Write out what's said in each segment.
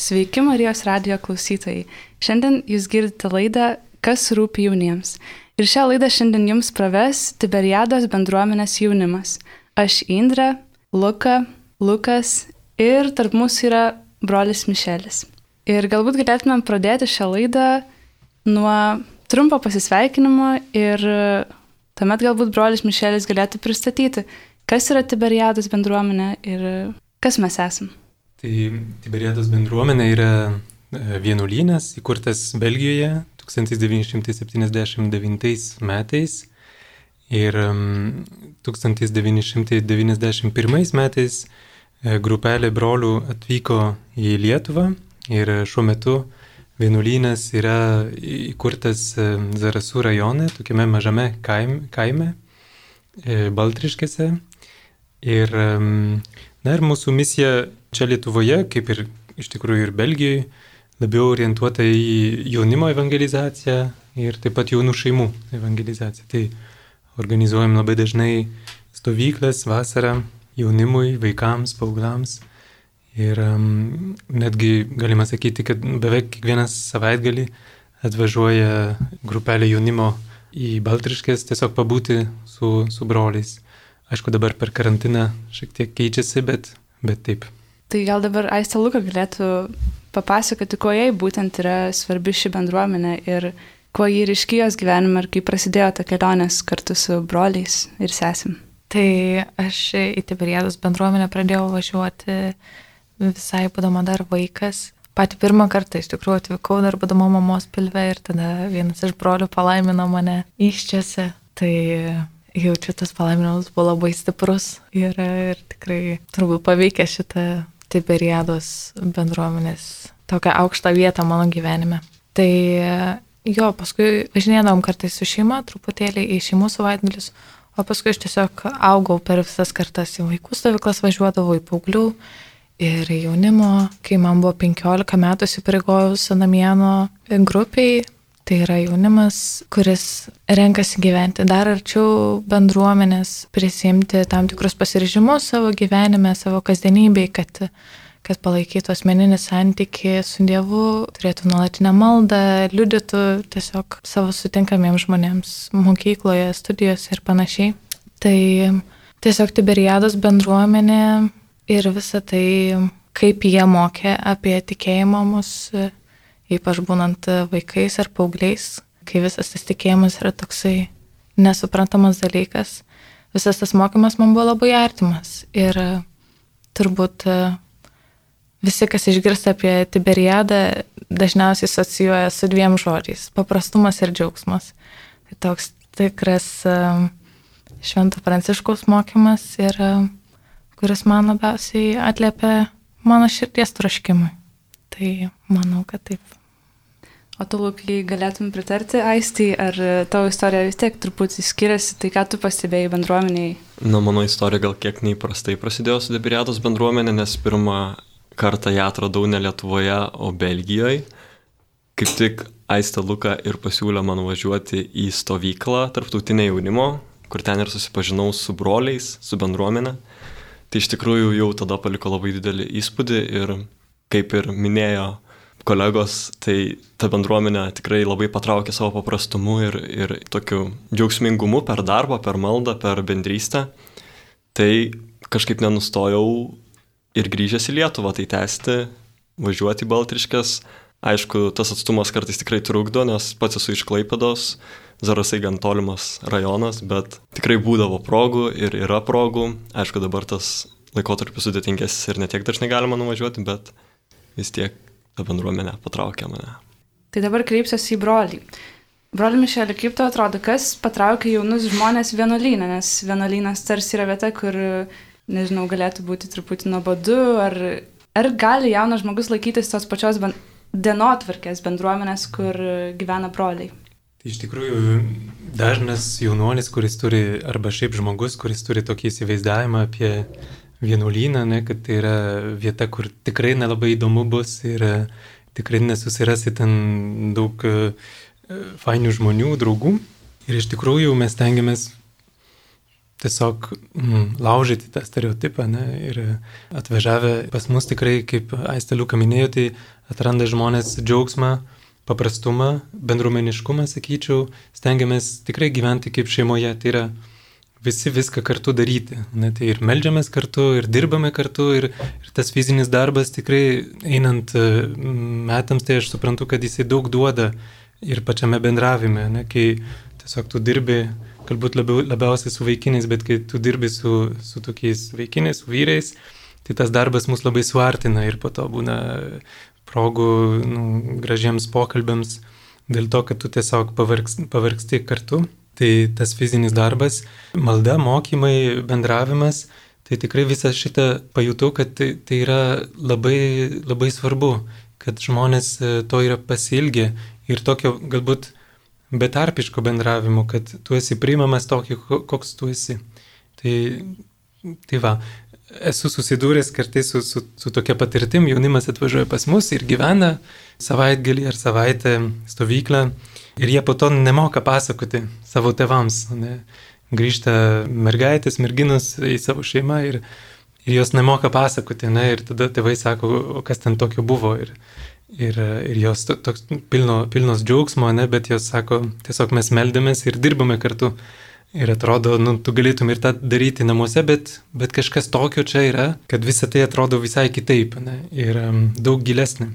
Sveiki Marijos radio klausytojai. Šiandien jūs girdite laidą Kas rūpi jauniems. Ir šią laidą šiandien jums praves Tiberiados bendruomenės jaunimas. Aš Indra, Luka, Lukas ir tarp mūsų yra brolis Mišelis. Ir galbūt galėtumėm pradėti šią laidą nuo trumpo pasisveikinimo ir tuomet galbūt brolis Mišelis galėtų pristatyti, kas yra Tiberiados bendruomenė ir kas mes esame. Tai Tiberiados bendruomenė yra e, vienuolynas įkurtas Belgijoje 1979 metais ir 1991 metais e, grupelė brolių atvyko į Lietuvą ir šiuo metu vienuolynas yra įkurtas e, Zarasų rajone, tokiame mažame kaime, kaime Baltriškėse. Ir, na ir mūsų misija čia Lietuvoje, kaip ir iš tikrųjų ir Belgijoje, labiau orientuota į jaunimo evangelizaciją ir taip pat jaunų šeimų evangelizaciją. Tai organizuojam labai dažnai stovyklas vasarą jaunimui, vaikams, paauglams. Ir um, netgi galima sakyti, kad beveik kiekvieną savaitgalį atvažiuoja grupelė jaunimo į Baltriškės tiesiog pabūti su, su broliais. Aišku, dabar per karantiną šiek tiek keičiasi, bet, bet taip. Tai gal dabar Aistė Luka galėtų papasakoti, kuo jai būtent yra svarbi ši bendruomenė ir kuo jį ryškiai jos gyvenime ir kaip prasidėjo ta kelionės kartu su broliais ir sesim. Tai aš į Tiberiados bendruomenę pradėjau važiuoti visai būdama dar vaikas. Pati pirmą kartą iš tikrųjų atvykau dar būdama mamos pilve ir tada vienas iš brolių palaimino mane iščiose. Tai jaučiu, tas palaiminimas buvo labai stiprus ir, ir tikrai turbūt paveikė šitą Tiberiados bendruomenės tokią aukštą vietą mano gyvenime. Tai jo, paskui važinėdavom kartais su šeima, truputėlį į šeimų savaitgalius, o paskui aš tiesiog augau per visas kartas į vaikų stovyklas, važiuodavau į paauglių ir jaunimo. Kai man buvo 15 metų, įsipareigojau Sanamieno grupiai, Tai yra jaunimas, kuris renkasi gyventi dar arčiau bendruomenės, prisimti tam tikrus pasiryžimus savo gyvenime, savo kasdienybėj, kad, kad palaikytų asmeninį santyki su Dievu, turėtų nuolatinę maldą, liudytų tiesiog savo sutinkamiems žmonėms mokykloje, studijose ir panašiai. Tai tiesiog Tiberiados bendruomenė ir visa tai, kaip jie mokė apie tikėjimą mus ypač būnant vaikais ar paaugliais, kai visas tas tikėjimas yra toksai nesuprantamas dalykas. Visas tas mokymas man buvo labai artimas ir turbūt visi, kas išgirsta apie Tiberiadą, dažniausiai asocijuoja su dviem žodžiais - paprastumas ir džiaugsmas. Tai toks tikras Švento Pranciškaus mokymas ir kuris man labiausiai atliepia mano širdies troškimui. Tai manau, kad taip. O tu, Lukai, galėtum pritarti Aistai, ar tavo istorija vis tiek truputį skiriasi, tai ką tu pastebėjai bendruomeniai? Na, mano istorija gal kiek neįprastai prasidėjo su Debiriados bendruomenė, nes pirmą kartą ją atradau ne Lietuvoje, o Belgijoje. Kaip tik Aista Luka ir pasiūlė man važiuoti į stovyklą tarptautinė jaunimo, kur ten ir susipažinau su broliais, su bendruomenė. Tai iš tikrųjų jau tada paliko labai didelį įspūdį ir kaip ir minėjo kolegos, tai ta bendruomenė tikrai labai patraukė savo paprastumu ir, ir tokiu džiaugsmingumu per darbą, per maldą, per bendrystę. Tai kažkaip nenustojau ir grįžęs į Lietuvą tai tęsti, važiuoti į Baltriškas. Aišku, tas atstumas kartais tikrai trukdo, nes pats esu iš Klaipados, Zarasai gan tolimas rajonas, bet tikrai būdavo progų ir yra progų. Aišku, dabar tas laikotarpis sudėtingesnis ir netiek dažnai galima nuvažiuoti, bet vis tiek ta bendruomenė patraukė mane. Tai dabar kreipsiuosi į brolį. Broli Mišelį, kaip tau atrodo, kas patraukia jaunus žmonės vienuolyną, nes vienuolynas tarsi yra vieta, kur, nežinau, galėtų būti truputį nuobodu, ar, ar gali jaunas žmogus laikytis tos pačios ben, dienotvarkės bendruomenės, kur gyvena broliai? Tai iš tikrųjų dažnas jaunuolis, kuris turi, arba šiaip žmogus, kuris turi tokį įsivaizdavimą apie vienuolyną, ne, kad tai yra vieta, kur tikrai nelabai įdomu bus ir e, tikrai nesusirasi ten daug e, fainių žmonių, draugų. Ir iš tikrųjų mes tengiamės tiesiog mm, laužyti tą stereotipą ne, ir atvežavę pas mus tikrai, kaip Aistė Liuka minėjo, tai atranda žmonės džiaugsmą, paprastumą, bendruomeniškumą, sakyčiau, stengiamės tikrai gyventi kaip šeimoje. Tai yra visi viską kartu daryti. Ne, tai ir melžiamės kartu, ir dirbame kartu, ir, ir tas fizinis darbas tikrai einant metams, tai aš suprantu, kad jisai daug duoda ir pačiame bendravime, ne, kai tiesiog tu dirbi galbūt labiau, labiausiai su vaikinais, bet kai tu dirbi su, su tokiais vaikinais, su vyrais, tai tas darbas mus labai suartina ir po to būna progų nu, gražiems pokalbėms dėl to, kad tu tiesiog pavargsti, pavargsti kartu. Tai tas fizinis darbas, malda, mokymai, bendravimas, tai tikrai visą šitą pajutau, kad tai, tai yra labai, labai svarbu, kad žmonės e, to yra pasilgę ir tokio galbūt betarpiško bendravimo, kad tu esi priimamas tokį, koks tu esi. Tai, tai va, esu susidūręs kartais su, su, su tokia patirtim, jaunimas atvažiuoja pas mus ir gyvena savaitgalį ar savaitę stovyklą ir jie po to nemoka pasakoti savo tevams. Ne? Grįžta mergaitės, merginos į savo šeimą ir, ir jos nemoka pasakoti, ne? ir tada tėvai sako, o kas ten tokio buvo. Ir, Ir, ir jos toks pilno, pilnos džiaugsmo, ne, bet jos sako, tiesiog mes meldėmės ir dirbame kartu. Ir atrodo, nu, tu galėtum ir tą daryti namuose, bet, bet kažkas tokio čia yra, kad visa tai atrodo visai kitaip ne, ir um, daug gilesnė.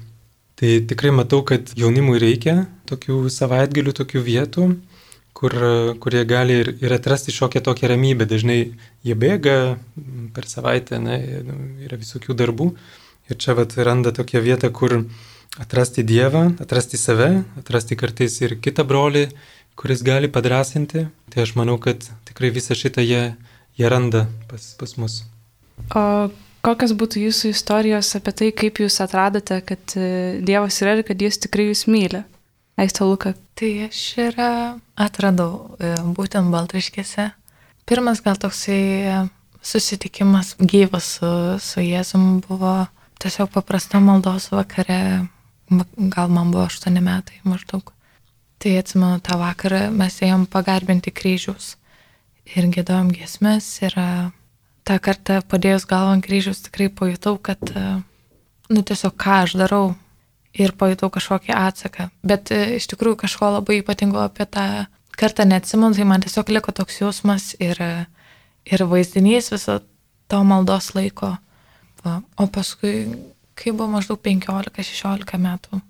Tai tikrai matau, kad jaunimui reikia tokių savaitgalių, tokių vietų, kur, kur jie gali ir, ir atrasti šiokią tokią ramybę. Dažnai jie bėga per savaitę, ne, yra visokių darbų. Ir čia vat randa tokią vietą, kur atrasti Dievą, atrasti save, atrasti kartais ir kitą brolį, kuris gali padrasinti. Tai aš manau, kad tikrai visą šitą jie, jie randa pas, pas mus. O kokios būtų jūsų istorijos apie tai, kaip jūs atradote, kad e, Dievas yra ir kad jis tikrai jūs myli? Aista Luka. Tai aš ir atradau e, būtent Baltriškėse. Pirmas gal toksai e, susitikimas gyvas su, su Jėzum buvo tiesiog paprasta maldos vakare gal man buvo 8 metai maždaug. Tai atsimenu tą vakarą mes ėjom pagarbinti kryžius ir gėdojom giesmės ir tą kartą padėjus galvą ant kryžius tikrai pajutau, kad, nu tiesiog ką aš darau ir pajutau kažkokį atsaką. Bet iš tikrųjų kažko labai ypatingo apie tą kartą neatsimenu, tai man tiesiog liko toks jausmas ir, ir vaizdinys viso to maldos laiko. Va. O paskui kai buvo maždaug 15-16 metų.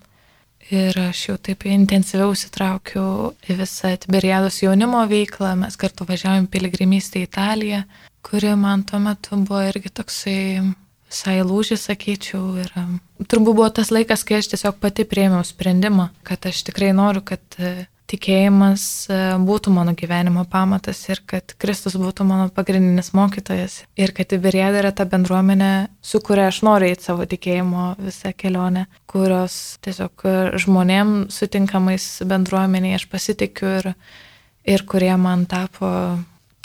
Ir aš jau taip intensyviau įsitraukiau į visą Tiberiados jaunimo veiklą, mes kartu važiavom piligrimystę į Italiją, kuri man tuo metu buvo irgi toksai visai lūžis, sakyčiau. Ir um, turbūt buvo tas laikas, kai aš tiesiog pati prieimiau sprendimą, kad aš tikrai noriu, kad tikėjimas e, būtų mano gyvenimo pamatas ir kad Kristus būtų mano pagrindinis mokytojas ir kad Iberiada yra ta bendruomenė, su kuria aš noriu eiti savo tikėjimo visą kelionę, kurios tiesiog žmonėm sutinkamais bendruomeniai aš pasitikiu ir, ir kurie man tapo.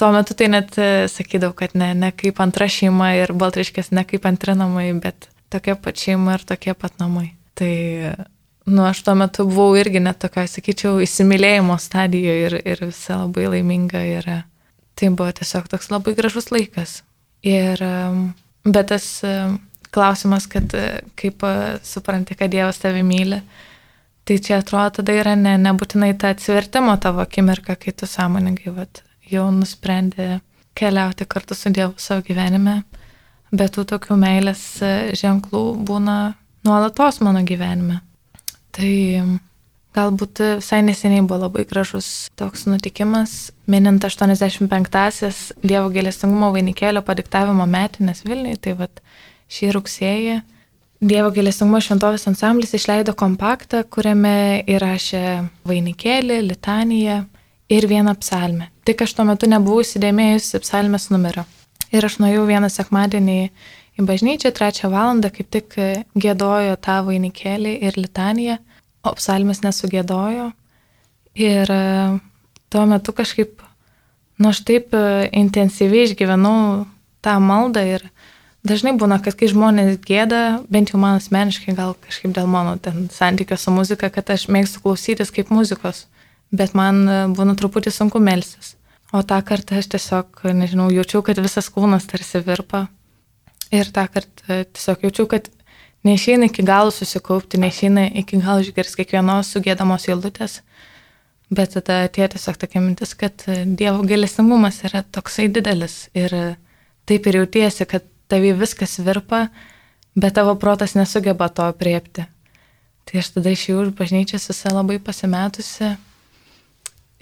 Tuo metu tai net e, sakydavau, kad ne, ne kaip antra šeima ir baltriškės ne kaip antri namai, bet tokia pat šeima ir tokie pat namai. Tai Nu, aš tuo metu buvau irgi net tokio, sakyčiau, įsimylėjimo stadijoje ir, ir visa labai laiminga ir tai buvo tiesiog toks labai gražus laikas. Ir, bet tas klausimas, kad kaip supranti, kad Dievas tave myli, tai čia atrodo tada yra ne, nebūtinai ta atsivertimo tavo akimirka, kai tu sąmoningai vat, jau nusprendė keliauti kartu su Dievu savo gyvenime, bet tų tokių meilės ženklų būna nuolatos mano gyvenime. Tai galbūt visai neseniai buvo labai gražus toks nutikimas, minint 85-asias Dievo gėlestingumo vainikėlio padiktavimo metinės Vilniui, tai vad šį rugsėjį Dievo gėlestingumo šventovės ansamblis išleido kompaktą, kuriame įrašė vainikėlį, litaniją ir vieną psalmę. Tik aš tuo metu nebuvau įsidėmėjusi psalmės numerio. Ir aš nuėjau vieną sekmadienį į bažnyčią trečią valandą kaip tik gėdojo tą vainikėlį ir litaniją, o psalmės nesugėdojo. Ir e, tuo metu kažkaip, nu aš taip e, intensyviai išgyvenau tą maldą ir dažnai būna, kad kai žmonės gėda, bent jau man asmeniškai, gal kažkaip dėl mano ten santykio su muzika, kad aš mėgstu klausytis kaip muzikos, bet man e, būna truputį sunku melsis. O tą kartą aš tiesiog, nežinau, jaučiau, kad visas kūnas tarsi virpa. Ir tą kartą tiesiog jaučiau, kad neišeina iki galo susikaupti, neišeina iki galo išgirsti kiekvienos sugėdamos eilutės. Bet tada atėjo tiesiog tokia mintis, kad Dievo gailestingumas yra toksai didelis ir taip ir jautiesi, kad tavai viskas virpa, bet tavo protas nesugeba to priepti. Tai aš tada išėjau iš bažnyčios visą labai pasimetusi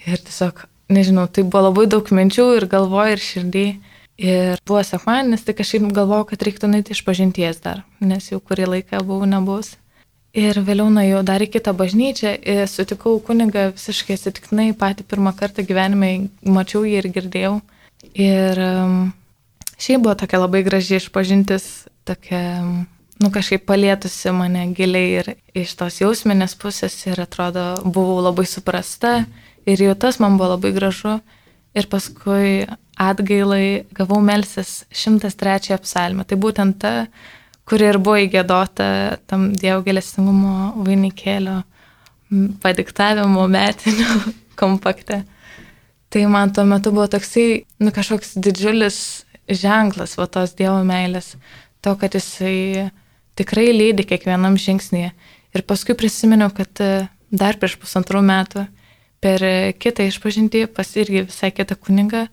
ir tiesiog, nežinau, tai buvo labai daug minčių ir galvoje, ir širdį. Ir buvo sekmanis, tai kažkaip galvojau, kad reiktų nueiti iš pažinties dar, nes jau kurį laiką buvau nebus. Ir vėliau nuėjau dar į kitą bažnyčią ir sutikau kunigą visiškai atsitiktinai, patį pirmą kartą gyvenime mačiau jį ir girdėjau. Ir um, šiaip buvo tokia labai graži išpažintis, tokia, nu kažkaip palėtusi mane giliai ir iš tos jausminės pusės ir atrodo buvau labai suprasta ir jau tas man buvo labai gražu. Ir paskui atgailai gavau melsis 103 psalmę. Tai būtent ta, kuri ir buvo įgėdota tam Dievo gelestingumo vainikėlio padiktavimo metinių kompakte. Tai man tuo metu buvo toksai, nu kažkoks didžiulis ženklas va tos Dievo meilės, to, kad jisai tikrai lydi kiekvienam žingsnėje. Ir paskui prisiminiau, kad dar prieš pusantrų metų per kitą išpažinti pas irgi visai kitą kunigą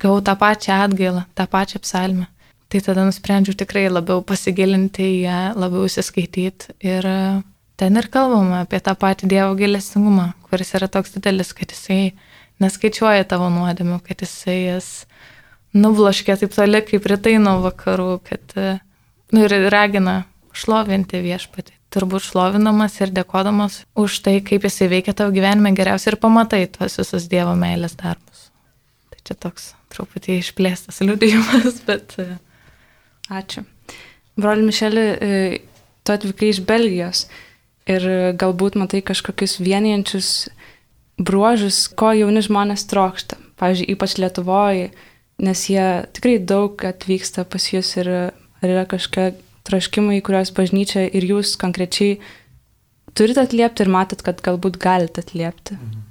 gavau tą pačią atgailą, tą pačią psalmę. Tai tada nusprendžiau tikrai labiau pasigilinti į ją, labiau įsiskaityti ir e, ten ir kalbama apie tą patį Dievo gilestingumą, kuris yra toks didelis, kad jisai neskaičiuoja tavo nuodėmių, kad jisai jas nubloškia taip toli kaip rytai nuo vakarų, kad e, nu, ir ragina šlovinti viešpatį. Turbūt šlovinamas ir dėkodamas už tai, kaip jisai veikia tavo gyvenime geriausiai ir pamatai tuos visus Dievo meilės darbus. Tai čia toks truputį išplėstas liūdėjimas, bet... E, Ačiū. Broli Mišelį, e, tu atvykai iš Belgijos ir galbūt matai kažkokius vienijančius bruožus, ko jauni žmonės trokšta. Pavyzdžiui, ypač Lietuvoje, nes jie tikrai daug atvyksta pas jūs ir yra kažkokie troškimai, kuriuos bažnyčia ir jūs konkrečiai turite atliepti ir matot, kad galbūt galite atliepti. Mhm.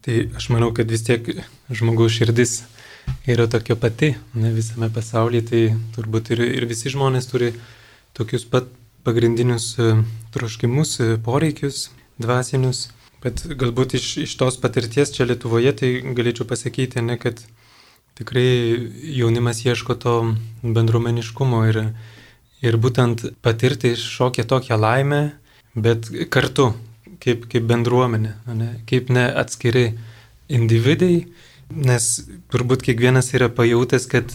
Tai aš manau, kad vis tiek žmogaus širdis yra tokia pati ne, visame pasaulyje, tai turbūt ir, ir visi žmonės turi tokius pat pagrindinius e, troškimus, e, poreikius, dvasinius. Bet galbūt iš, iš tos patirties čia Lietuvoje tai galėčiau pasakyti, ne, kad tikrai jaunimas ieško to bendruomeniškumo ir, ir būtent patirti šokią tokią laimę, bet kartu, kaip, kaip bendruomenė, ne, kaip ne atskiri individai, Nes turbūt kiekvienas yra pajutęs, kad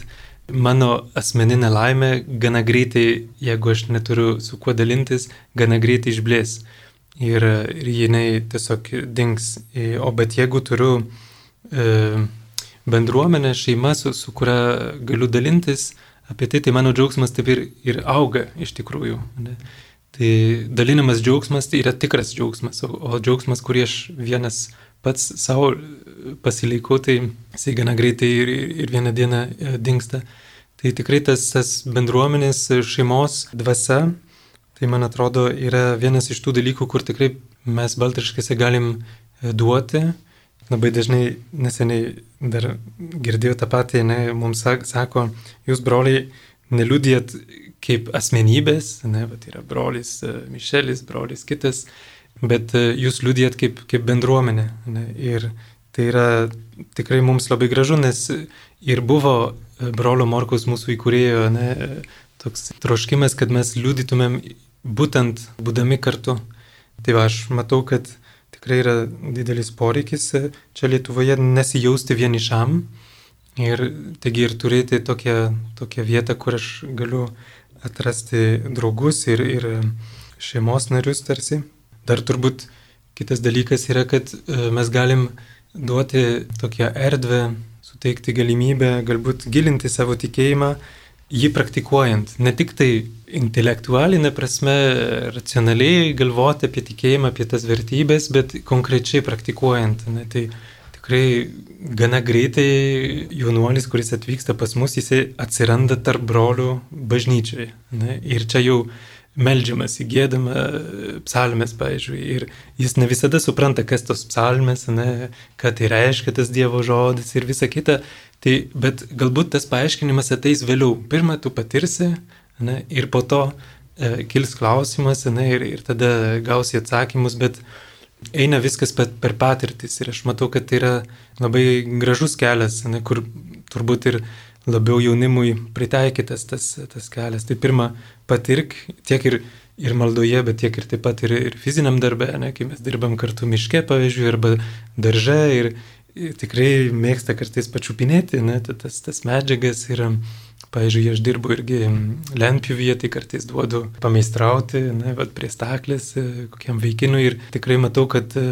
mano asmeninė laimė gana greitai, jeigu aš neturiu su kuo dalintis, gana greitai išblės. Ir, ir jinai tiesiog dings. O bet jeigu turiu e, bendruomenę, šeimą, su, su kuria galiu dalintis apie tai, tai mano džiaugsmas taip ir, ir auga iš tikrųjų. Ne? Tai dalinimas džiaugsmas tai yra tikras džiaugsmas, o, o džiaugsmas, kurį aš vienas pats savo pasilikau, tai jisai gana greitai ir, ir vieną dieną e, dinksta. Tai tikrai tas, tas bendruomenės šeimos dvasia, tai man atrodo yra vienas iš tų dalykų, kur tikrai mes baltriškėse galim e, duoti. Labai dažnai neseniai dar girdėjau tą patį, ne, mums sako, jūs broliai neliūdėt kaip asmenybės, ne, bet yra brolis e, Mišelis, brolis kitas, bet e, jūs liūdėt kaip, kaip bendruomenė. Ne? Ir tai yra tikrai mums labai gražu, nes ir buvo e, brolio Morkaus mūsų įkūrėjo ne, toks troškimas, kad mes liūdytumėm būtent būdami kartu. Tai va, aš matau, kad tikrai yra didelis poreikis e, čia Lietuvoje nesijausti vienišam ir taigi ir turėti tokią, tokią vietą, kur aš galiu atrasti draugus ir, ir šeimos narius tarsi. Dar turbūt kitas dalykas yra, kad e, mes galim duoti tokią erdvę, suteikti galimybę galbūt gilinti savo tikėjimą, jį praktikuojant. Ne tik tai intelektualinė prasme, racionaliai galvoti apie tikėjimą, apie tas vertybės, bet konkrečiai praktikuojant. Ne, tai tikrai gana greitai jaunuolis, kuris atvyksta pas mus, jisai atsiranda tarp brolių bažnyčiai. Ne, ir čia jau melžiamas, įgėdama psalmės, pavyzdžiui, ir jis ne visada supranta, kas tos psalmės, ne, ką tai reiškia tas Dievo žodis ir visa kita. Tai, bet galbūt tas paaiškinimas ateis vėliau. Pirmą tu patirsi ne, ir po to e, kils klausimas ne, ir, ir tada gausi atsakymus, bet eina viskas per, patirtis ir aš matau, kad tai yra labai gražus kelias, ne, kur turbūt ir labiau jaunimui pritaikytas tas, tas kelias. Tai pirmą patirk tiek ir, ir maldoje, bet tiek ir taip pat ir, ir fiziniam darbė, ne, kai mes dirbam kartu miške, pavyzdžiui, arba darže ir tikrai mėgsta kartais pačiupinėti ne, tas, tas medžiagas ir Pavyzdžiui, aš dirbu irgi lentpjūvyje, tai kartais duodu pameistrauti, ne, vat, prie staklės e, kokiam vaikinui ir tikrai matau, kad e,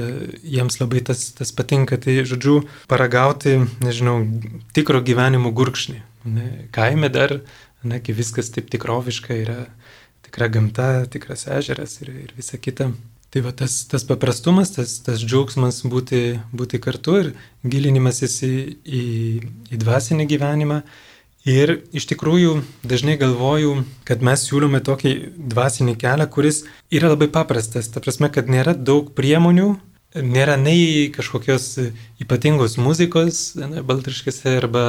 jiems labai tas, tas patinka. Tai, žodžiu, paragauti, nežinau, tikro gyvenimo gurkšnį. Ne, kaime dar, ne, kai viskas taip tikroviška yra, tikra gamta, tikras ežeras ir, ir visa kita. Tai va tas, tas paprastumas, tas, tas džiaugsmas būti, būti kartu ir gilinimasis į, į, į dvasinį gyvenimą Ir iš tikrųjų dažnai galvoju, kad mes siūlome tokį dvasinį kelią, kuris yra labai paprastas. Ta prasme, kad nėra daug priemonių, nėra nei kažkokios ypatingos muzikos, ne, baltriškėse, arba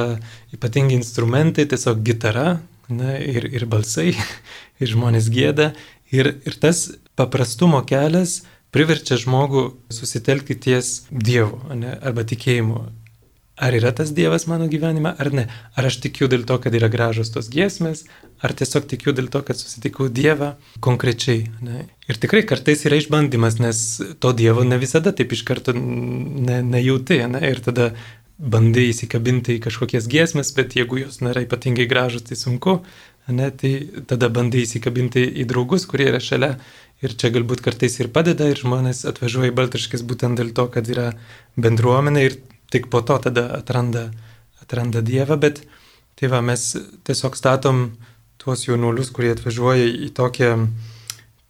ypatingi instrumentai, tiesiog gitara ne, ir, ir balsai, ir žmonės gėda. Ir, ir tas paprastumo kelias priverčia žmogų susitelkti ties Dievu ne, arba tikėjimu ar yra tas Dievas mano gyvenime, ar ne. Ar aš tikiu dėl to, kad yra gražus tos giesmės, ar tiesiog tikiu dėl to, kad susitikau Dievą konkrečiai. Ne. Ir tikrai kartais yra išbandymas, nes to Dievo ne visada taip iš karto ne, nejauti. Ne. Ir tada bandai įsikabinti į kažkokias giesmės, bet jeigu jos nėra ypatingai gražus, tai sunku. Ne, tai tada bandai įsikabinti į draugus, kurie yra šalia. Ir čia galbūt kartais ir padeda, ir žmonės atvažiuoja į Baltiškis būtent dėl to, kad yra bendruomenė ir tik po to tada atranda, atranda Dievą, bet tai va, mes tiesiog statom tuos jaunuolius, kurie atvažiuoja į tokią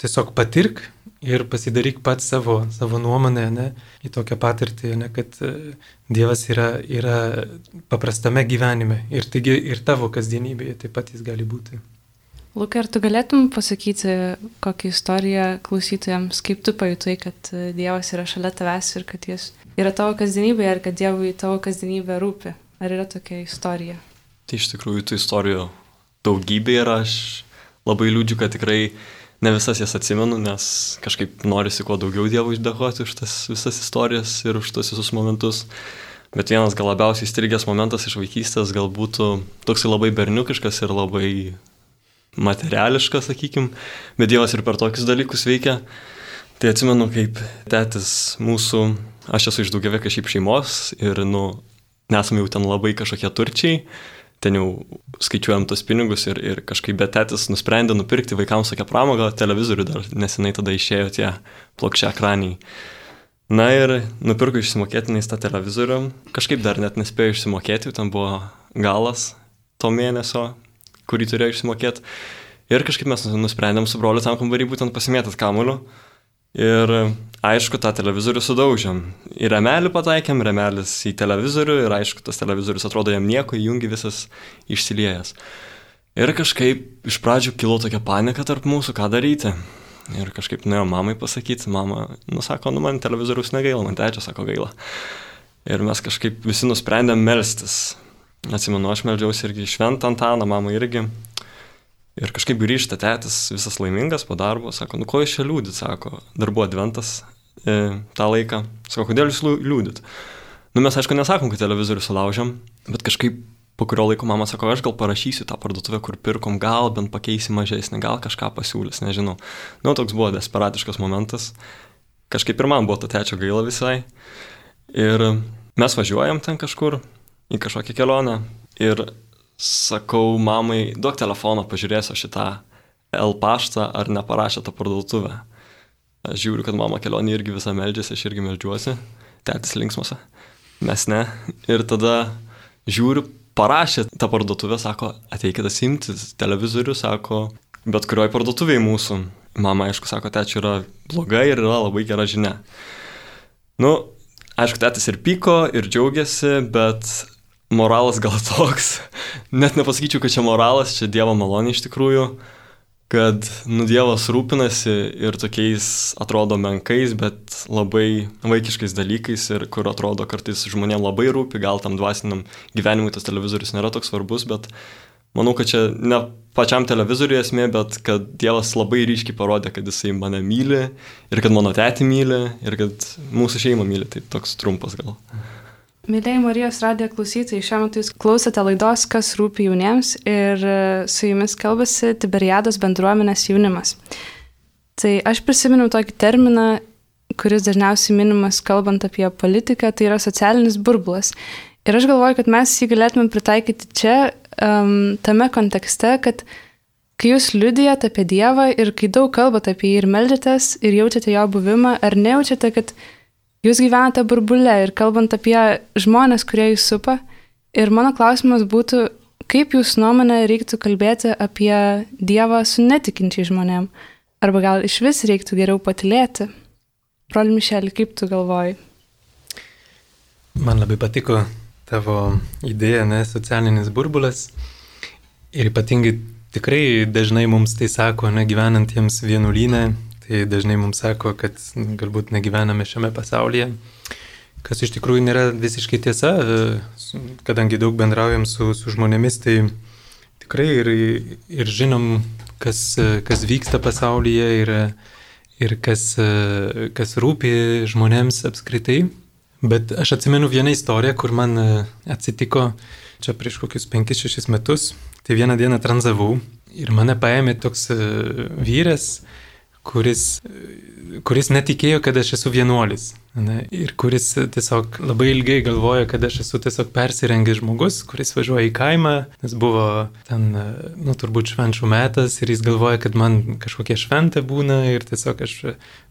tiesiog patirk ir pasidaryk pats savo, savo nuomonę, ne, į tokią patirtį, ne, kad e, Dievas yra, yra paprastame gyvenime ir taigi ir tavo kasdienybėje taip pat jis gali būti. Lukai, ar tu galėtum pasakyti kokią istoriją klausytojams, kaip tu pajutai, kad e, Dievas yra šalia tavęs ir kad jis yra tavo kasdienybėje, ar kad Dievui tavo kasdienybė rūpi? Ar yra tokia istorija? Tai iš tikrųjų tų istorijų daugybė ir aš labai liūdžiu, kad tikrai ne visas jas atsimenu, nes kažkaip norisi kuo daugiau Dievui išdėkoti už tas visas istorijas ir už tas visus momentus. Bet vienas gal labiausiai įstrigęs momentas iš vaikystės gal būtų toksai labai berniukiškas ir labai materiališkas, sakykim, bet Dievas ir per tokius dalykus veikia. Tai atsimenu, kaip tėtis mūsų, aš esu iš daugiavėkio šiaip šeimos ir, nu, nesame jau ten labai kažkokie turčiai, ten jau skaičiuojam tos pinigus ir, ir kažkaip bet tėtis nusprendė nupirkti vaikams tokią pramogą, televizorių dar nesenai tada išėjo tie plokščia ekraniai. Na ir nupirko išsimokėtinais tą televizorių, kažkaip dar net nespėjo išsimokėti, ten buvo galas to mėnesio, kurį turėjo išsimokėti. Ir kažkaip mes nusprendėm su broliu tam kambarį būtent pasimėtas kamuoliu. Ir aišku, tą televizorių sudaužėm. Į remelį pataikėm, remelis į televizorių ir aišku, tas televizorius atrodo jam nieko, įjungi visas išsiliejęs. Ir kažkaip iš pradžių kilo tokia panika tarp mūsų, ką daryti. Ir kažkaip nuėjo mamai pasakyti, mama, nusako, nu man televizorius negaila, man tečia sako gaila. Ir mes kažkaip visi nusprendėm melstis. Atsimenu, aš meldžiausi irgi šventą Antaną, mama irgi. Ir kažkaip grįžta tėtis visas laimingas po darbo, sako, nu ko jūs čia liūdit, sako, dar buvo adventas e, tą laiką. Sako, kodėl jūs liūdit? Nu mes aišku nesakom, kad televizorių sulaužėm, bet kažkaip po kurio laiko mama sako, aš gal parašysiu tą parduotuvę, kur pirkom, gal bent pakeisi mažesnį, gal kažką pasiūlys, nežinau. Nu, toks buvo desperatiškas momentas. Kažkaip ir man buvo to tečio gaila visai. Ir mes važiuojam ten kažkur į kažkokią kelionę. Ir sakau mamai, duok telefoną, pažiūrėsiu šitą L paštą, ar neparašė tą parduotuvę. Aš žiūriu, kad mama kelionė irgi visą meldžiasi, aš irgi meldžiuosi, tėtis linksmose, mes ne. Ir tada žiūriu, parašė tą parduotuvę, sako, ateikite simti televizorių, sako, bet kurioj parduotuviai mūsų. Mama, aišku, sako, tečia yra bloga ir yra labai gera žinia. Nu, aišku, tėtis ir pyko, ir džiaugiasi, bet moralas gal toks, net nepasakyčiau, kad čia moralas, čia Dievo malonė iš tikrųjų. kad nu Dievas rūpinasi ir tokiais atrodo menkais, bet labai vaikiškais dalykais ir kur atrodo kartais žmonėm labai rūpi, gal tam dvasiniam gyvenimui tas televizorius nėra toks svarbus, bet manau, kad čia ne pačiam televizoriui esmė, bet kad Dievas labai ryškiai parodė, kad jisai mane myli ir kad mano tėtį myli ir kad mūsų šeimą myli. Tai toks trumpas gal. Mėlyjei Marijos radijo klausytojai, šiuo metu jūs klausote laidos Kas rūpi jauniems ir e, su jumis kalbasi Tiberiados bendruomenės jaunimas. Tai aš prisiminiau tokį terminą, kuris dažniausiai minimas kalbant apie politiką, tai yra socialinis burbulas. Ir aš galvoju, kad mes jį galėtume pritaikyti čia, um, tame kontekste, kad kai jūs liudijate apie Dievą ir kai daug kalbate apie jį ir melžiatės ir jaučiate jo buvimą, ar nejaučiate, kad Jūs gyvenate burbule ir kalbant apie žmonės, kurie jūs supa. Ir mano klausimas būtų, kaip jūs nuomonė reiktų kalbėti apie Dievą su netikinčiai žmonėm? Arba gal iš vis reiktų geriau patilėti? Broli Mišelį, kaip tu galvoji? Man labai patiko tavo idėja, ne, socialinis burbulas. Ir ypatingai tikrai dažnai mums tai sako, ne gyvenantiems vienuolynę, Tai dažnai mums sako, kad galbūt negyvename šiame pasaulyje, kas iš tikrųjų nėra visiškai tiesa, kadangi daug bendraujam su, su žmonėmis, tai tikrai ir, ir žinom, kas, kas vyksta pasaulyje ir, ir kas, kas rūpi žmonėms apskritai. Bet aš atsimenu vieną istoriją, kur man atsitiko čia prieš kokius 5-6 metus. Tai vieną dieną tranzavau ir mane paėmė toks vyras, kuris, kuris netikėjo, kad aš esu vienuolis. Ne? Ir kuris tiesiog labai ilgai galvoja, kad aš esu tiesiog persirengęs žmogus, kuris važiuoja į kaimą, nes buvo ten, nu, turbūt švenčių metas ir jis galvoja, kad man kažkokia šventė būna ir tiesiog aš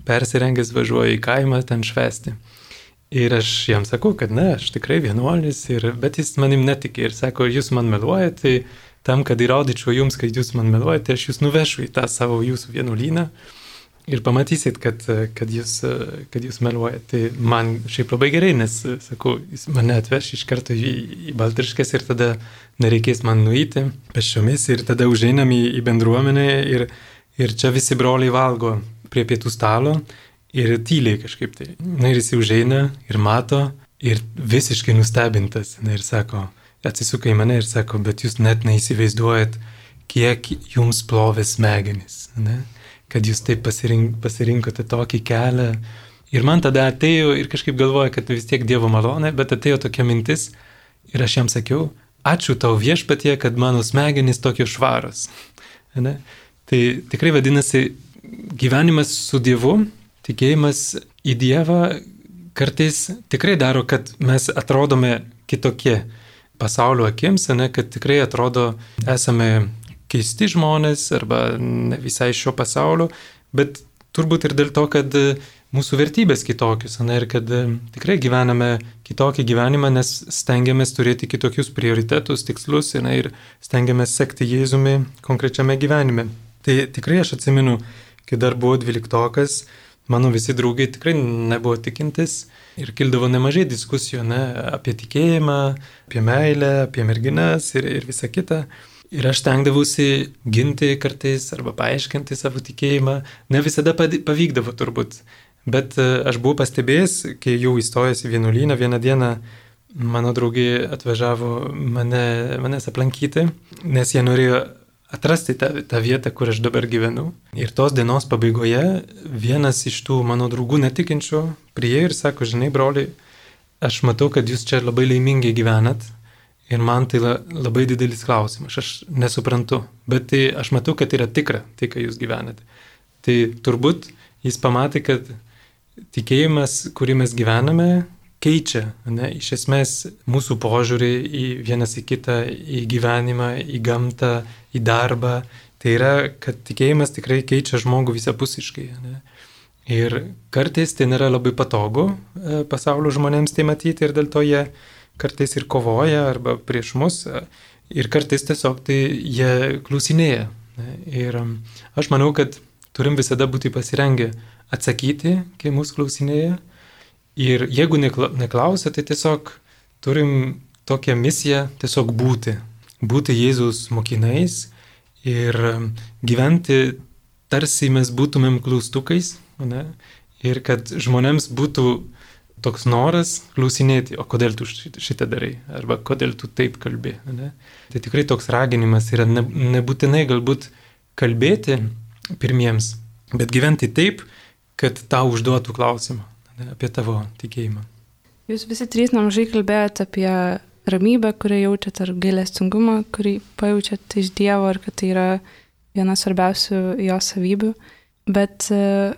persirengęs važiuoju į kaimą ten švesti. Ir aš jam sakau, kad ne, aš tikrai vienuolis, ir, bet jis manim netikė ir sako, jūs man meluojate, tai tam, kad įrodyčiau jums, kad jūs man meluojate, aš jūs nuvešiu į tą savo jūsų vienuolyną ir pamatysit, kad, kad, jūs, kad jūs meluojate. Tai man šiaip labai gerai, nes, sakau, jis mane atveš iš karto į, į Baltriškas ir tada nereikės man nueiti pešiomis ir tada užeinam į, į bendruomenę ir, ir čia visi broliai valgo prie pietų stalo ir tyliai kažkaip tai. Na ir jis užeina ir mato ir visiškai nustebintas na, ir sako, atsisuka į mane ir sako, bet jūs net neįsivaizduojat, kiek jums plovė smegenis. Ne? Kad jūs taip pasirink, pasirinkote tokį kelią. Ir man tada atėjo ir kažkaip galvoju, kad vis tiek Dievo malonė, bet atėjo tokia mintis ir aš jam sakiau, ačiū tau viešpatie, kad mano smegenys tokios švaros. Ne? Tai tikrai vadinasi, gyvenimas su Dievu, tikėjimas į Dievą kartais tikrai daro, kad mes atrodome kitokie pasaulio akims, ne, kad tikrai atrodo esame keisti žmonės arba ne visai šio pasaulio, bet turbūt ir dėl to, kad e, mūsų vertybės kitokios, na ir kad e, tikrai gyvename kitokį gyvenimą, nes stengiamės turėti kitokius prioritetus, tikslus na, ir stengiamės sekti Jėzumi konkrečiame gyvenime. Tai tikrai aš atsimenu, kai dar buvau dvyliktokas, mano visi draugai tikrai nebuvo tikintis ir kildavo nemažai diskusijų ne, apie tikėjimą, apie meilę, apie merginas ir, ir visą kitą. Ir aš stengdavausi ginti kartais arba paaiškinti savo tikėjimą. Ne visada pavykdavo turbūt. Bet e, aš buvau pastebėjęs, kai jau įstojęs į vienuolyną, vieną dieną mano draugai atvažiavo mane, manęs aplankyti, nes jie norėjo atrasti tą, tą vietą, kur aš dabar gyvenu. Ir tos dienos pabaigoje vienas iš tų mano draugų netikinčių priejo ir sako, žinai, broliai, aš matau, kad jūs čia labai laimingai gyvenat Ir man tai la, labai didelis klausimas, aš nesuprantu, bet tai aš matau, kad yra tikra tai, ką jūs gyvenate. Tai turbūt jis pamatė, kad tikėjimas, kurį mes gyvename, keičia, ne, iš esmės, mūsų požiūrį į vienas į kitą, į gyvenimą, į gamtą, į darbą. Tai yra, kad tikėjimas tikrai keičia žmogų visapusiškai. Ne. Ir kartais tai nėra labai patogu e, pasaulio žmonėms tai matyti ir dėl to jie kartais ir kovoja arba prieš mus ir kartais tiesiog tai jie klausinėja. Ir um, aš manau, kad turim visada būti pasirengę atsakyti, kai mūsų klausinėja. Ir jeigu neklausia, tai tiesiog turim tokią misiją tiesiog būti. Būti Jėzus mokinais ir gyventi tarsi mes būtumėm klaustukais, ne? ir kad žmonėms būtų toks noras klausinėti, o kodėl tu šitą darai, arba kodėl tu taip kalbė. Ne? Tai tikrai toks raginimas yra ne, nebūtinai galbūt kalbėti pirmiems, bet gyventi taip, kad tau užduotų klausimą ne, apie tavo tikėjimą. Jūs visi trys nemažai kalbėjote apie ramybę, kurią jaučiat, ar gailestingumą, kurį pajaučiat iš Dievo, ar kad tai yra viena svarbiausių jo savybių. Bet e,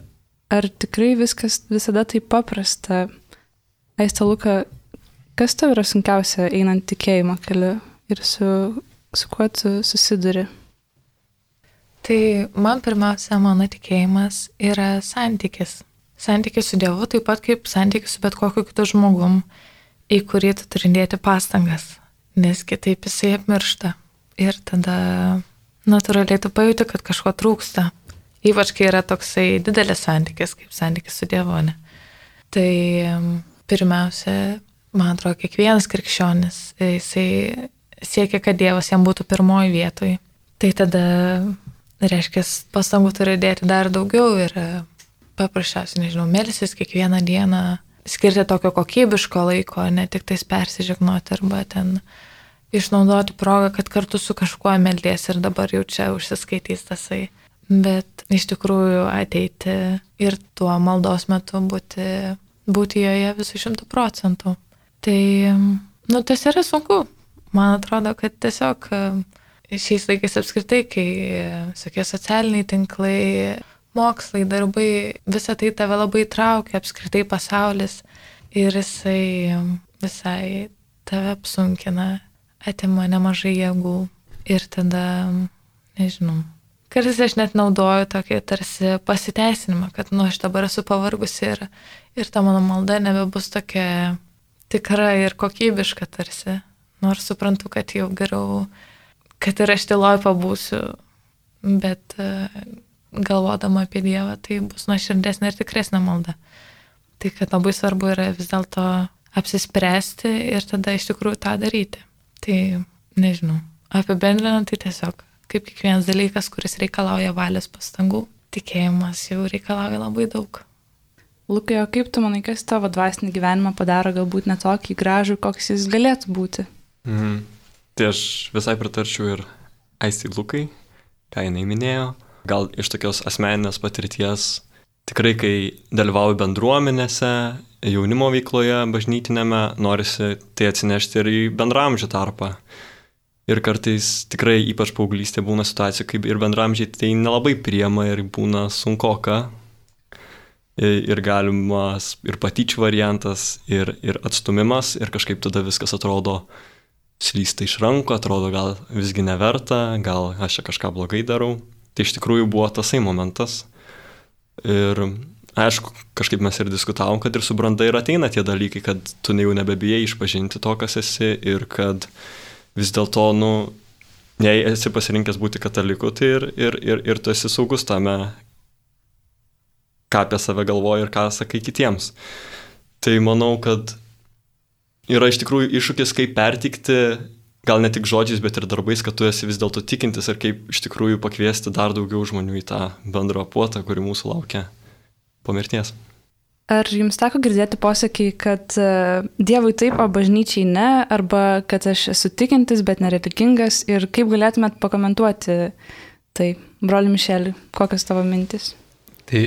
ar tikrai viskas visada taip paprasta? Aista Luka, kas tau yra sunkiausia einant tikėjimo keliu ir su, su kuo tu susiduri? Tai man pirmiausia, mano tikėjimas yra santykis. Santykis su Dievu, taip pat kaip santykis su bet kokiu kitu žmogum, į kurį tu turi dėti pastangas, nes kitaip jisai apmiršta. Ir tada natūraliai tu pajūti, kad kažko trūksta. Ypač kai yra toksai didelis santykis, kaip santykis su Dievu. Ne? Tai pirmiausia, man atrodo, kiekvienas krikščionis, jisai siekia, kad Dievas jam būtų pirmoji vietoj. Tai tada, reiškia, pastangų turi dėti dar daugiau ir paprasčiausiai, nežinau, melsis kiekvieną dieną, skirti tokio kokybiško laiko, ne tik tais persižegnoti arba ten išnaudoti progą, kad kartu su kažkuo meldies ir dabar jau čia užsiskaitys tasai. Bet iš tikrųjų ateiti ir tuo maldos metu būti, būti joje visų šimtų procentų. Tai, nu, tas yra sunku. Man atrodo, kad tiesiog šiais laikais apskritai, kai tokie socialiniai tinklai, mokslai, darbai, visa tai tave labai traukia, apskritai pasaulis ir jisai visai tave apsunkina, atima nemažai jėgų ir tada, nežinau, kartais aš net naudoju tokį tarsi pasiteisinimą, kad, nu, aš dabar esu pavargusi ir, ir ta mano malda nebebus tokia tikra ir kokybiška tarsi, nors suprantu, kad jau geriau, kad ir aš tyloj pabūsiu, bet galvodama apie Dievą, tai bus nuoširdesnė ir tikresnė malda. Tai kad labai svarbu yra vis dėlto apsispręsti ir tada iš tikrųjų tą daryti. Tai nežinau, apibendrinant tai tiesiog kaip kiekvienas dalykas, kuris reikalauja valios pastangų, tikėjimas jau reikalauja labai daug. Lukai, o kaip tu manai, kas tavo dvasinį gyvenimą padaro galbūt netokį gražų, koks jis galėtų būti? Mm. Tai aš visai pritarčiau ir Aistai Lukai, ką jinai minėjo gal iš tokios asmeninės patirties, tikrai kai dalyvauju bendruomenėse, jaunimo veikloje, bažnytinėme, norisi tai atsinešti ir į bendramžį tarpą. Ir kartais tikrai ypač paauglystė būna situacija, kaip ir bendramžiai tai nelabai priema ir būna sunkoka. Ir galimas ir patyčių variantas, ir, ir atstumimas, ir kažkaip tada viskas atrodo slysta iš rankų, atrodo gal visgi neverta, gal aš čia kažką blogai darau. Tai iš tikrųjų buvo tasai momentas. Ir aišku, kažkaip mes ir diskutavom, kad ir su branda ir ateina tie dalykai, kad tu jau nebebijai išpažinti to, kas esi ir kad vis dėlto, nu, jei esi pasirinkęs būti kataliku, tai ir, ir, ir, ir tu esi saugus tame, ką apie save galvoji ir ką sakai kitiems. Tai manau, kad yra iš tikrųjų iššūkis, kaip pertikti gal ne tik žodžiais, bet ir darbais, kad tu esi vis dėlto tikintis ir kaip iš tikrųjų pakviesti dar daugiau žmonių į tą bendrą puotą, kuri mūsų laukia po mirties. Ar jums teko girdėti posakį, kad uh, Dievui taip, o bažnyčiai ne, arba kad aš esu tikintis, bet nereligingas ir kaip galėtumėt pakomentuoti tai, broli Mišelį, kokios tavo mintis? Tai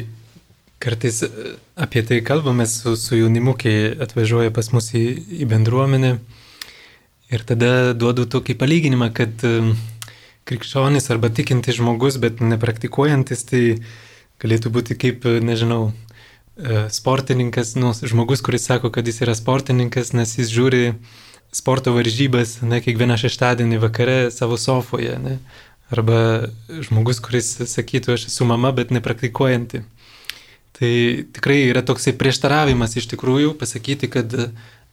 kartais e, apie tai kalbame su, su jaunimu, kai atvažiuoja pas mus į, į bendruomenę. Ir tada duodu tokį palyginimą, kad krikščionis arba tikintis žmogus, bet nepraktikuojantis, tai galėtų būti kaip, nežinau, e, sportininkas, nu, žmogus, kuris sako, kad jis yra sportininkas, nes jis žiūri sporto varžybas, ne, kiekvieną šeštadienį vakare savo sofoje, ne. Arba žmogus, kuris sakytų, aš esu mama, bet nepraktikuojanti. Tai tikrai yra toksai prieštaravimas iš tikrųjų pasakyti, kad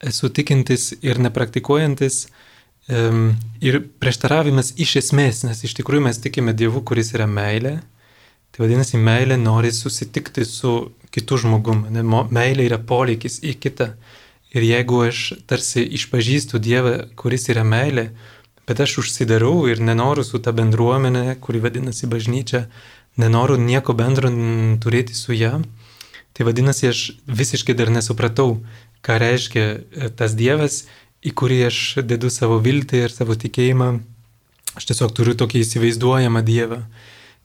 esu tikintis ir nepraktikuojantis. Ir prieštaravimas iš esmės, nes iš tikrųjų mes tikime Dievu, kuris yra meilė. Tai vadinasi, meilė nori susitikti su kitu žmogumi. Meilė yra poreikis į kitą. Ir jeigu aš tarsi išpažįstu Dievą, kuris yra meilė, bet aš užsidarau ir nenoriu su ta bendruomenė, kuri vadinasi bažnyčia, nenoriu nieko bendro turėti su ją, tai vadinasi, aš visiškai dar nesupratau, ką reiškia e, tas Dievas, į kurį aš dedu savo viltį ir savo tikėjimą. Aš tiesiog turiu tokį įsivaizduojamą Dievą.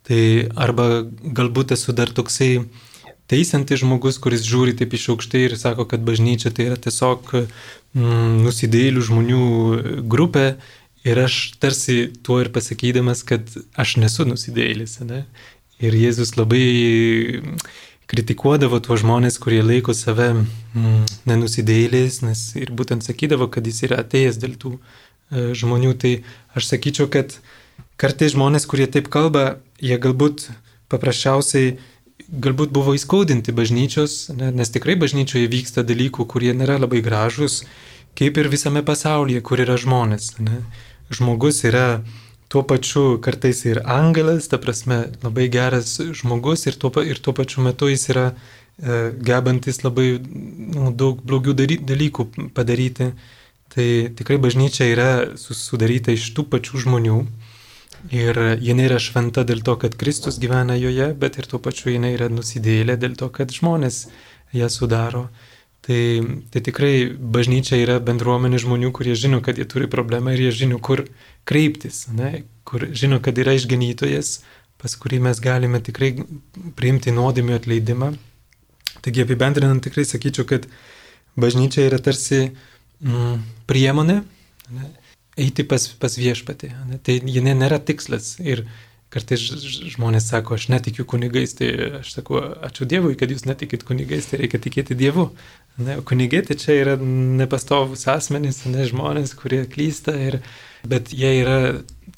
Tai arba galbūt esu dar toksai teisantis žmogus, kuris žiūri taip iš aukštai ir sako, kad bažnyčia tai yra tiesiog mm, nusidėlių žmonių grupė ir aš tarsi tuo ir pasakydamas, kad aš nesu nusidėlis. Ne? Ir Jėzus labai kritikuodavo tuos žmonės, kurie laiko save mm, nenusidėliais, nes ir būtent sakydavo, kad jis yra atėjęs dėl tų e, žmonių. Tai aš sakyčiau, kad kartais žmonės, kurie taip kalba, jie galbūt paprasčiausiai galbūt buvo įskaudinti bažnyčios, ne, nes tikrai bažnyčioje vyksta dalykų, kurie nėra labai gražus, kaip ir visame pasaulyje, kur yra žmonės. Ne. Žmogus yra tuo pačiu kartais ir angelas, ta prasme labai geras žmogus ir tuo, ir tuo pačiu metu jis yra e, gebantis labai nu, daug blogių dalykų padaryti. Tai tikrai bažnyčia yra sudaryta iš tų pačių žmonių Ir ji nėra šventa dėl to, kad Kristus gyvena joje, bet ir tuo pačiu jinai yra nusidėlė dėl to, kad žmonės ją sudaro. Tai, tai tikrai bažnyčia yra bendruomenė žmonių, kurie žino, kad jie turi problemą ir jie žino, kur kreiptis, ne? kur žino, kad yra išganytojas, pas kurį mes galime tikrai priimti nuodėmio atleidimą. Taigi apibendrinant tikrai sakyčiau, kad bažnyčia yra tarsi mm, priemonė, ne? Eiti pas, pas viešpatį. Tai jinai nėra tikslas. Ir kartais žmonės sako, aš netikiu kunigais, tai aš sakau, ačiū Dievui, kad jūs netikit kunigais, tai reikia tikėti Dievu. Ne? Kunigai tai čia yra nepastovus asmenys, ne žmonės, kurie klysta, ir, bet jie yra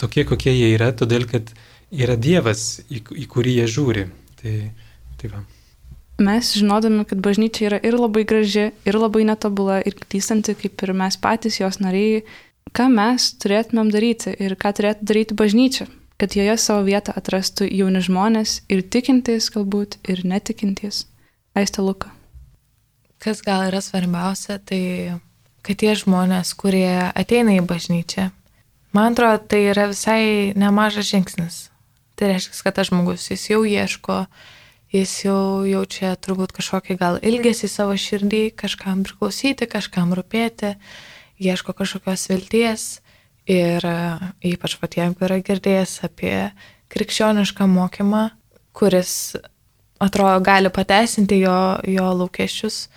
tokie, kokie jie yra, todėl kad yra Dievas, į, į kurį jie žiūri. Tai, tai va. Mes žinodami, kad bažnyčia yra ir labai graži, ir labai netobula, ir klystanti, kaip ir mes patys jos nariai, ką mes turėtumėm daryti ir ką turėtų daryti bažnyčia, kad joje savo vietą atrastų jauni žmonės ir tikintys galbūt ir netikintys. Aista Luka. Kas gal yra svarbiausia, tai kad tie žmonės, kurie ateina į bažnyčią, man atrodo, tai yra visai nemažas žingsnis. Tai reiškia, kad tas žmogus jis jau ieško, jis jau jaučia turbūt kažkokį gal ilgesį savo širdį, kažkam priklausyti, kažkam rūpėti, ieško kažkokios vilties ir e, ypač pat jeigu yra girdėjęs apie krikščionišką mokymą, kuris atrodo gali pateisinti jo, jo lūkesčius,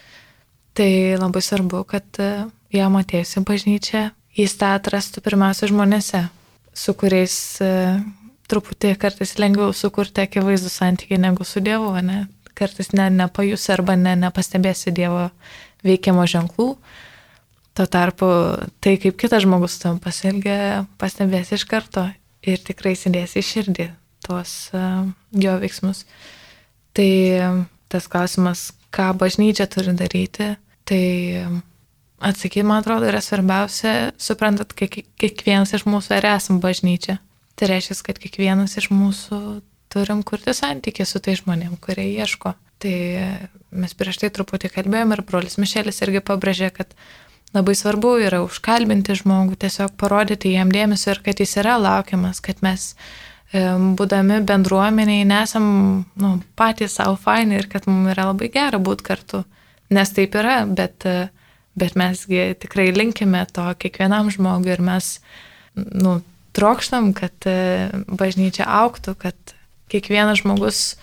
tai labai svarbu, kad e, jam atėjus į bažnyčią, jis tą atrastų pirmiausia žmonėse, su kuriais e, truputį kartais lengviau sukurti akivaizdų santykį negu su Dievu, ne? Kartais ne, nepajus arba ne, nepastebėsi Dievo veikiamo ženklų, Tuo tarpu tai, kaip kitas žmogus tam pasielgia, pastebės iš karto ir tikrai įsidės į širdį tuos uh, jo veiksmus. Tai tas klausimas, ką bažnyčia turi daryti, tai atsakyti, man atrodo, yra svarbiausia, suprantat, kiek, kiekvienas iš mūsų ar esam bažnyčia. Tai reiškia, kad kiekvienas iš mūsų turim kurti santykį su tai žmonėm, kurie ieško. Tai mes prieš tai truputį kalbėjom ir brolis Mišelis irgi pabrėžė, kad labai svarbu yra užkalbinti žmogų, tiesiog parodyti jam dėmesio ir kad jis yra laukiamas, kad mes būdami bendruomeniai nesam nu, patys savo faini ir kad mums yra labai gera būti kartu. Nes taip yra, bet, bet mesgi tikrai linkime to kiekvienam žmogui ir mes nu, trokštam, kad e, bažnyčia auktų, kad kiekvienas žmogus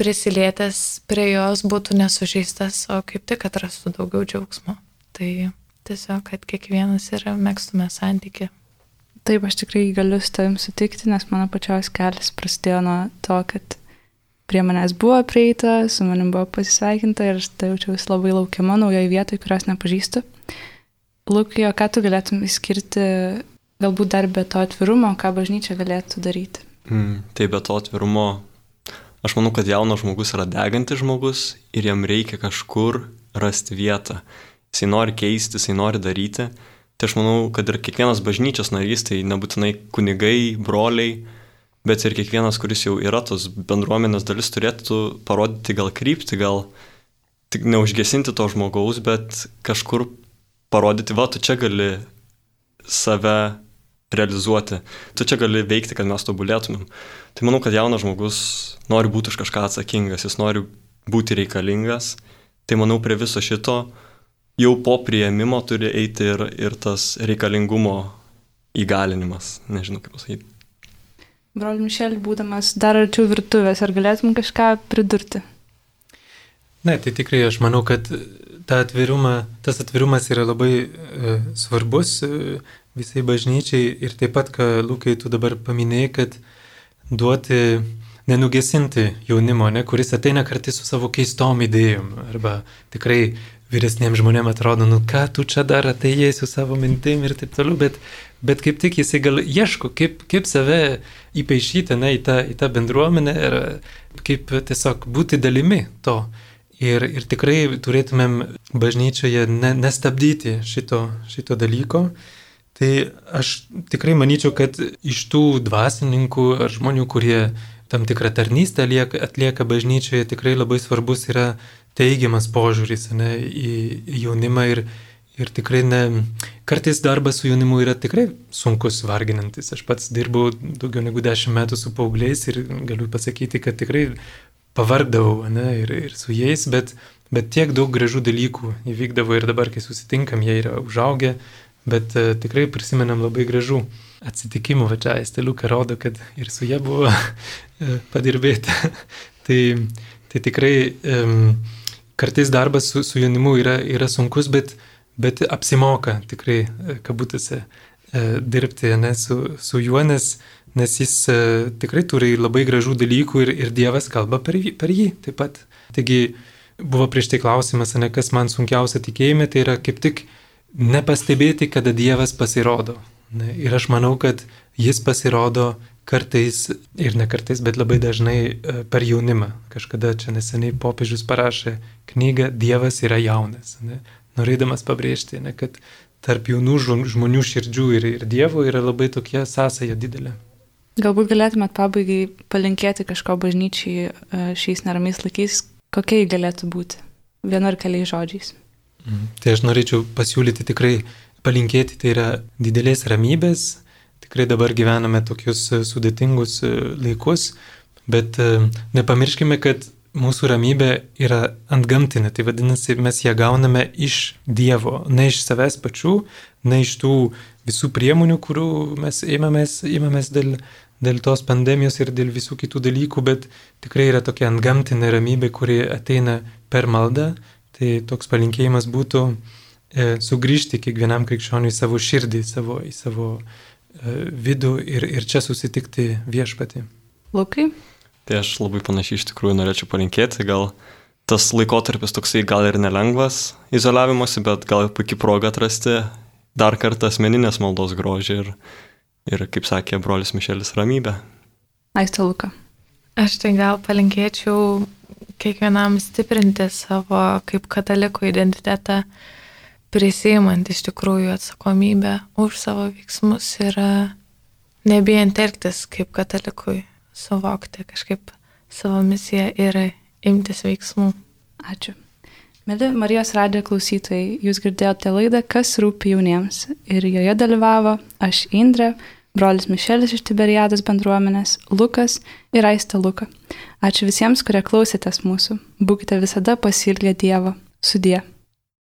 prisilietęs prie jos būtų nesužeistas, o kaip tik atrastų daugiau džiaugsmo. Tai tiesiog, kad kiekvienas yra mėgstume santyki. Taip, aš tikrai galiu su tavim sutikti, nes mano pačios kelias prasidėjo nuo to, kad prie manęs buvo prieita, su manim buvo pasisveikinta ir aš tai jaučiausi labai laukiama naujoje vietoje, kurios nepažįstu. Lukijo, ką tu galėtum įskirti, galbūt dar be to atvirumo, ką bažnyčia galėtų daryti? Mm, tai be to atvirumo, aš manau, kad jaunas žmogus yra degantis žmogus ir jam reikia kažkur rasti vietą jisai nori keisti, jisai nori daryti. Tai aš manau, kad ir kiekvienas bažnyčios narys, tai nebūtinai kunigai, broliai, bet ir kiekvienas, kuris jau yra tos bendruomenės dalis, turėtų parodyti gal krypti, gal tik neužgesinti to žmogaus, bet kažkur parodyti, va, tu čia gali save realizuoti. Tu čia gali veikti, kad mes tobulėtumėm. Tai manau, kad jaunas žmogus nori būti už kažką atsakingas, jis nori būti reikalingas. Tai manau, prie viso šito jau po prieimimo turi eiti ir, ir tas reikalingumo įgalinimas. Nežinau, kaip pasakyti. Broli Mišel, būdamas dar arčiau virtuvės, ar galėtum kažką pridurti? Ne, tai tikrai aš manau, kad ta atviruma, tas atvirumas yra labai e, svarbus e, visai bažnyčiai ir taip pat, ką Lukai tu dabar paminėjai, kad duoti, nenugesinti jaunimo, ne, kuris ateina kartu su savo keistom idėjom arba tikrai vyresniems žmonėms atrodo, nu ką tu čia dar atėjai su savo mintim ir taip toliau, bet, bet kaip tik jisai gal ieško, kaip, kaip save įpaišyti ne, į, tą, į tą bendruomenę ir kaip tiesiog būti dalimi to. Ir, ir tikrai turėtumėm bažnyčioje ne, nestabdyti šito, šito dalyko. Tai aš tikrai manyčiau, kad iš tų dvasininkų ar žmonių, kurie tam tikrą tarnystę atlieka, atlieka bažnyčioje, tikrai labai svarbus yra teigiamas požiūris ne, į, jaunimą ir, ir tikrai ne, kartais darbas su jaunimu yra tikrai sunkus, varginantis. Aš pats dirbau daugiau negu dešimt metų su paaugliais ir galiu pasakyti, kad tikrai pavargdavau ne, ir, ir su jais, bet, bet tiek daug gražių dalykų įvykdavo ir dabar, kai susitinkam, jie yra užaugę, bet uh, tikrai prisimenam labai gražų atsitikimų, va čia Esteliuka rodo, kad ir su jie buvo padirbėti. tai, tai tikrai um, kartais darbas su, su jaunimu yra, yra sunkus, bet, bet apsimoka tikrai, kabutėse, dirbti ne, su, su juo, nes, nes jis tikrai turi labai gražių dalykų ir, ir Dievas kalba per, per jį taip pat. Taigi buvo prieš tai klausimas, ne kas man sunkiausia tikėjime, tai yra kaip tik nepastebėti, kada Dievas pasirodo. Ne, ir aš manau, kad jis pasirodo kartais ir ne kartais, bet labai dažnai e, per jaunimą. Kažkada čia neseniai popiežius parašė knygą Dievas yra jaunas, ne, norėdamas pabrėžti, ne, kad tarp jaunų žmonių širdžių ir, ir Dievo yra labai tokia sąsaja didelė. Galbūt galėtumėt pabaigai palinkėti kažko bažnyčiai e, šiais neramiais laikais, kokie jį galėtų būti, vienu ar keliais žodžiais. Mm. Tai aš norėčiau pasiūlyti tikrai palinkėti, tai yra didelės ramybės, tikrai dabar gyvename tokius e, sudėtingus e, laikus, bet nepamirškime, kad mūsų ramybė yra antgamtinė, tai vadinasi, mes ją gauname iš Dievo, ne iš savęs pačių, ne iš tų visų priemonių, kurių mes ėmėmės, ėmėmės dėl, dėl tos pandemijos ir dėl visų kitų dalykų, bet tikrai yra tokia antgamtinė ramybė, kuri ateina per maldą. Tai toks palinkėjimas būtų e, sugrįžti kiekvienam krikščioniui savo širdį, savo, į savo e, vidų ir, ir čia susitikti viešpatį. Lukai? Tai aš labai panašiai iš tikrųjų norėčiau palinkėti, gal tas laikotarpis toksai gal ir nelengvas izoliavimuose, bet gal puikiai proga atrasti dar kartą asmeninės maldos grožį ir, ir kaip sakė brolis Mišelis, ramybę. Aiste Luka. Aš tai gal palinkėčiau kiekvienam stiprinti savo kaip katalikų identitetą, prisimant iš tikrųjų atsakomybę už savo veiksmus ir nebijant elgtis kaip katalikui suvokti kažkaip savo misiją ir imtis veiksmų. Ačiū. Mėly Marijos radijo klausytojai, jūs girdėjote laidą Kas rūpi jauniems ir joje dalyvavo aš Indrė, brolis Mišelis iš Tiberiados bendruomenės, Lukas ir Aista Luka. Ačiū visiems, kurie klausėtės mūsų. Būkite visada pasilgę Dievo. Sudie.